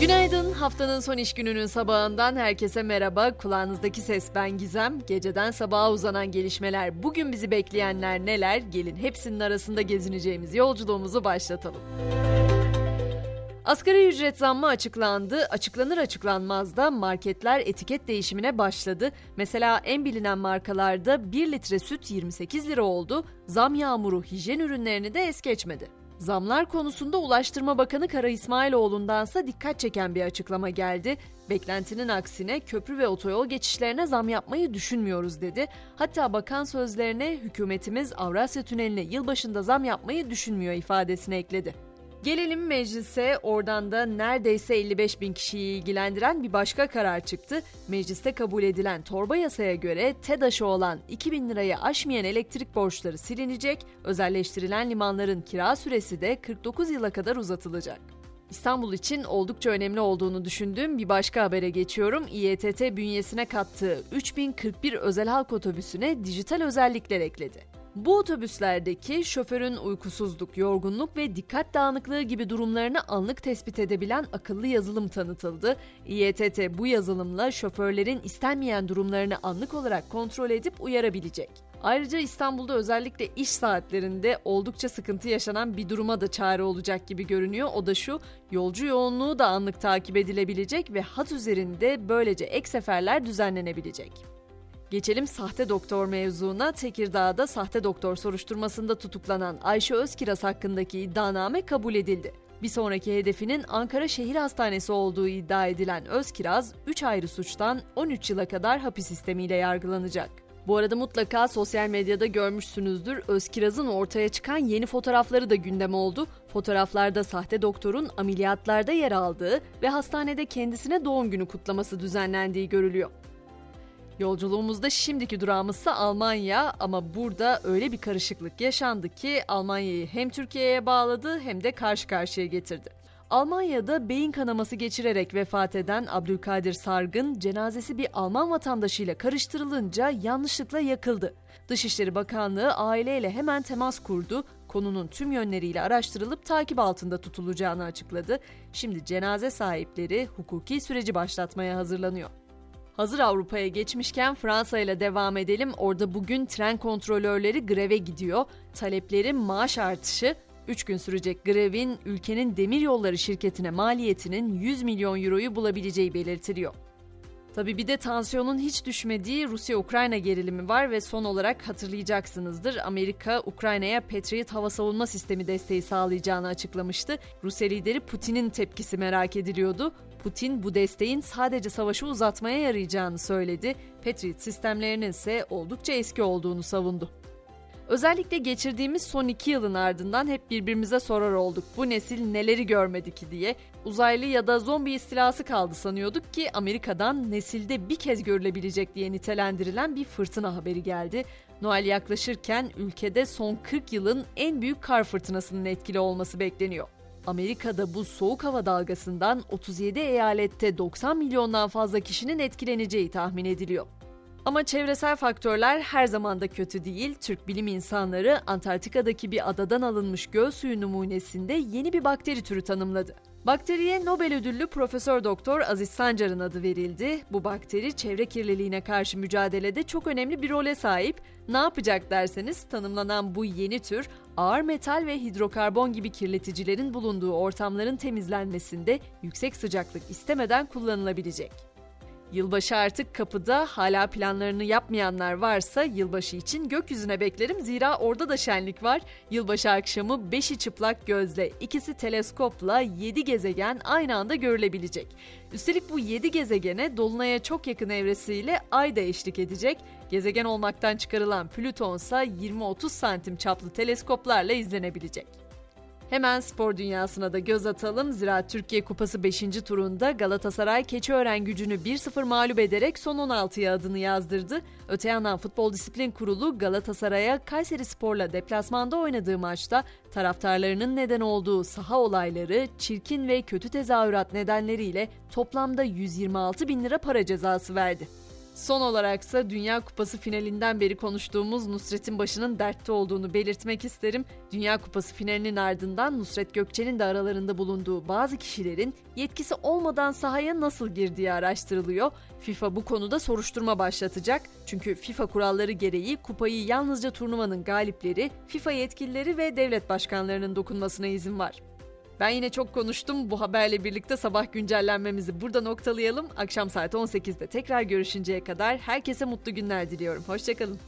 Günaydın. Haftanın son iş gününün sabahından herkese merhaba. Kulağınızdaki ses ben Gizem. Geceden sabaha uzanan gelişmeler, bugün bizi bekleyenler neler? Gelin hepsinin arasında gezineceğimiz yolculuğumuzu başlatalım. Asgari ücret zammı açıklandı. Açıklanır açıklanmaz da marketler etiket değişimine başladı. Mesela en bilinen markalarda 1 litre süt 28 lira oldu. Zam yağmuru hijyen ürünlerini de es geçmedi. Zamlar konusunda Ulaştırma Bakanı Kara İsmailoğlu'ndansa dikkat çeken bir açıklama geldi. Beklentinin aksine köprü ve otoyol geçişlerine zam yapmayı düşünmüyoruz dedi. Hatta bakan sözlerine hükümetimiz Avrasya Tüneli'ne yılbaşında zam yapmayı düşünmüyor ifadesini ekledi. Gelelim meclise oradan da neredeyse 55 bin kişiyi ilgilendiren bir başka karar çıktı. Mecliste kabul edilen torba yasaya göre TEDAŞ'ı olan 2000 lirayı aşmayan elektrik borçları silinecek, özelleştirilen limanların kira süresi de 49 yıla kadar uzatılacak. İstanbul için oldukça önemli olduğunu düşündüğüm bir başka habere geçiyorum. İETT bünyesine kattığı 3041 özel halk otobüsüne dijital özellikler ekledi. Bu otobüslerdeki şoförün uykusuzluk, yorgunluk ve dikkat dağınıklığı gibi durumlarını anlık tespit edebilen akıllı yazılım tanıtıldı. İETT bu yazılımla şoförlerin istenmeyen durumlarını anlık olarak kontrol edip uyarabilecek. Ayrıca İstanbul'da özellikle iş saatlerinde oldukça sıkıntı yaşanan bir duruma da çare olacak gibi görünüyor. O da şu, yolcu yoğunluğu da anlık takip edilebilecek ve hat üzerinde böylece ek seferler düzenlenebilecek. Geçelim sahte doktor mevzuna. Tekirdağ'da sahte doktor soruşturmasında tutuklanan Ayşe Özkiraz hakkındaki iddianame kabul edildi. Bir sonraki hedefinin Ankara Şehir Hastanesi olduğu iddia edilen Özkiraz, 3 ayrı suçtan 13 yıla kadar hapis sistemiyle yargılanacak. Bu arada mutlaka sosyal medyada görmüşsünüzdür. Özkiraz'ın ortaya çıkan yeni fotoğrafları da gündem oldu. Fotoğraflarda sahte doktorun ameliyatlarda yer aldığı ve hastanede kendisine doğum günü kutlaması düzenlendiği görülüyor. Yolculuğumuzda şimdiki durağımızsa Almanya ama burada öyle bir karışıklık yaşandı ki Almanya'yı hem Türkiye'ye bağladı hem de karşı karşıya getirdi. Almanya'da beyin kanaması geçirerek vefat eden Abdülkadir Sargın cenazesi bir Alman vatandaşıyla karıştırılınca yanlışlıkla yakıldı. Dışişleri Bakanlığı aileyle hemen temas kurdu, konunun tüm yönleriyle araştırılıp takip altında tutulacağını açıkladı. Şimdi cenaze sahipleri hukuki süreci başlatmaya hazırlanıyor. Hazır Avrupa'ya geçmişken Fransa ile devam edelim. Orada bugün tren kontrolörleri greve gidiyor. Talepleri maaş artışı, 3 gün sürecek grevin ülkenin demir yolları şirketine maliyetinin 100 milyon euroyu bulabileceği belirtiliyor. Tabi bir de tansiyonun hiç düşmediği Rusya-Ukrayna gerilimi var ve son olarak hatırlayacaksınızdır Amerika Ukrayna'ya Patriot hava savunma sistemi desteği sağlayacağını açıklamıştı. Rusya lideri Putin'in tepkisi merak ediliyordu. Putin bu desteğin sadece savaşı uzatmaya yarayacağını söyledi. Patriot sistemlerinin ise oldukça eski olduğunu savundu. Özellikle geçirdiğimiz son iki yılın ardından hep birbirimize sorar olduk. Bu nesil neleri görmedi ki diye. Uzaylı ya da zombi istilası kaldı sanıyorduk ki Amerika'dan nesilde bir kez görülebilecek diye nitelendirilen bir fırtına haberi geldi. Noel yaklaşırken ülkede son 40 yılın en büyük kar fırtınasının etkili olması bekleniyor. Amerika'da bu soğuk hava dalgasından 37 eyalette 90 milyondan fazla kişinin etkileneceği tahmin ediliyor. Ama çevresel faktörler her zaman da kötü değil. Türk bilim insanları Antarktika'daki bir adadan alınmış göl suyu numunesinde yeni bir bakteri türü tanımladı. Bakteriye Nobel ödüllü Profesör Doktor Aziz Sancar'ın adı verildi. Bu bakteri çevre kirliliğine karşı mücadelede çok önemli bir role sahip. Ne yapacak derseniz tanımlanan bu yeni tür ağır metal ve hidrokarbon gibi kirleticilerin bulunduğu ortamların temizlenmesinde yüksek sıcaklık istemeden kullanılabilecek. Yılbaşı artık kapıda hala planlarını yapmayanlar varsa yılbaşı için gökyüzüne beklerim zira orada da şenlik var. Yılbaşı akşamı beşi çıplak gözle ikisi teleskopla 7 gezegen aynı anda görülebilecek. Üstelik bu 7 gezegene dolunaya çok yakın evresiyle ay da eşlik edecek. Gezegen olmaktan çıkarılan Plüton ise 20-30 santim çaplı teleskoplarla izlenebilecek. Hemen spor dünyasına da göz atalım. Zira Türkiye Kupası 5. turunda Galatasaray Keçiören gücünü 1-0 mağlup ederek son 16'ya adını yazdırdı. Öte yandan Futbol Disiplin Kurulu Galatasaray'a Kayseri Spor'la deplasmanda oynadığı maçta taraftarlarının neden olduğu saha olayları, çirkin ve kötü tezahürat nedenleriyle toplamda 126 bin lira para cezası verdi. Son olaraksa Dünya Kupası finalinden beri konuştuğumuz Nusret'in başının dertte olduğunu belirtmek isterim. Dünya Kupası finalinin ardından Nusret Gökçe'nin de aralarında bulunduğu bazı kişilerin yetkisi olmadan sahaya nasıl girdiği araştırılıyor. FIFA bu konuda soruşturma başlatacak. Çünkü FIFA kuralları gereği kupayı yalnızca turnuvanın galipleri, FIFA yetkilileri ve devlet başkanlarının dokunmasına izin var. Ben yine çok konuştum. Bu haberle birlikte sabah güncellenmemizi burada noktalayalım. Akşam saat 18'de tekrar görüşünceye kadar herkese mutlu günler diliyorum. Hoşçakalın.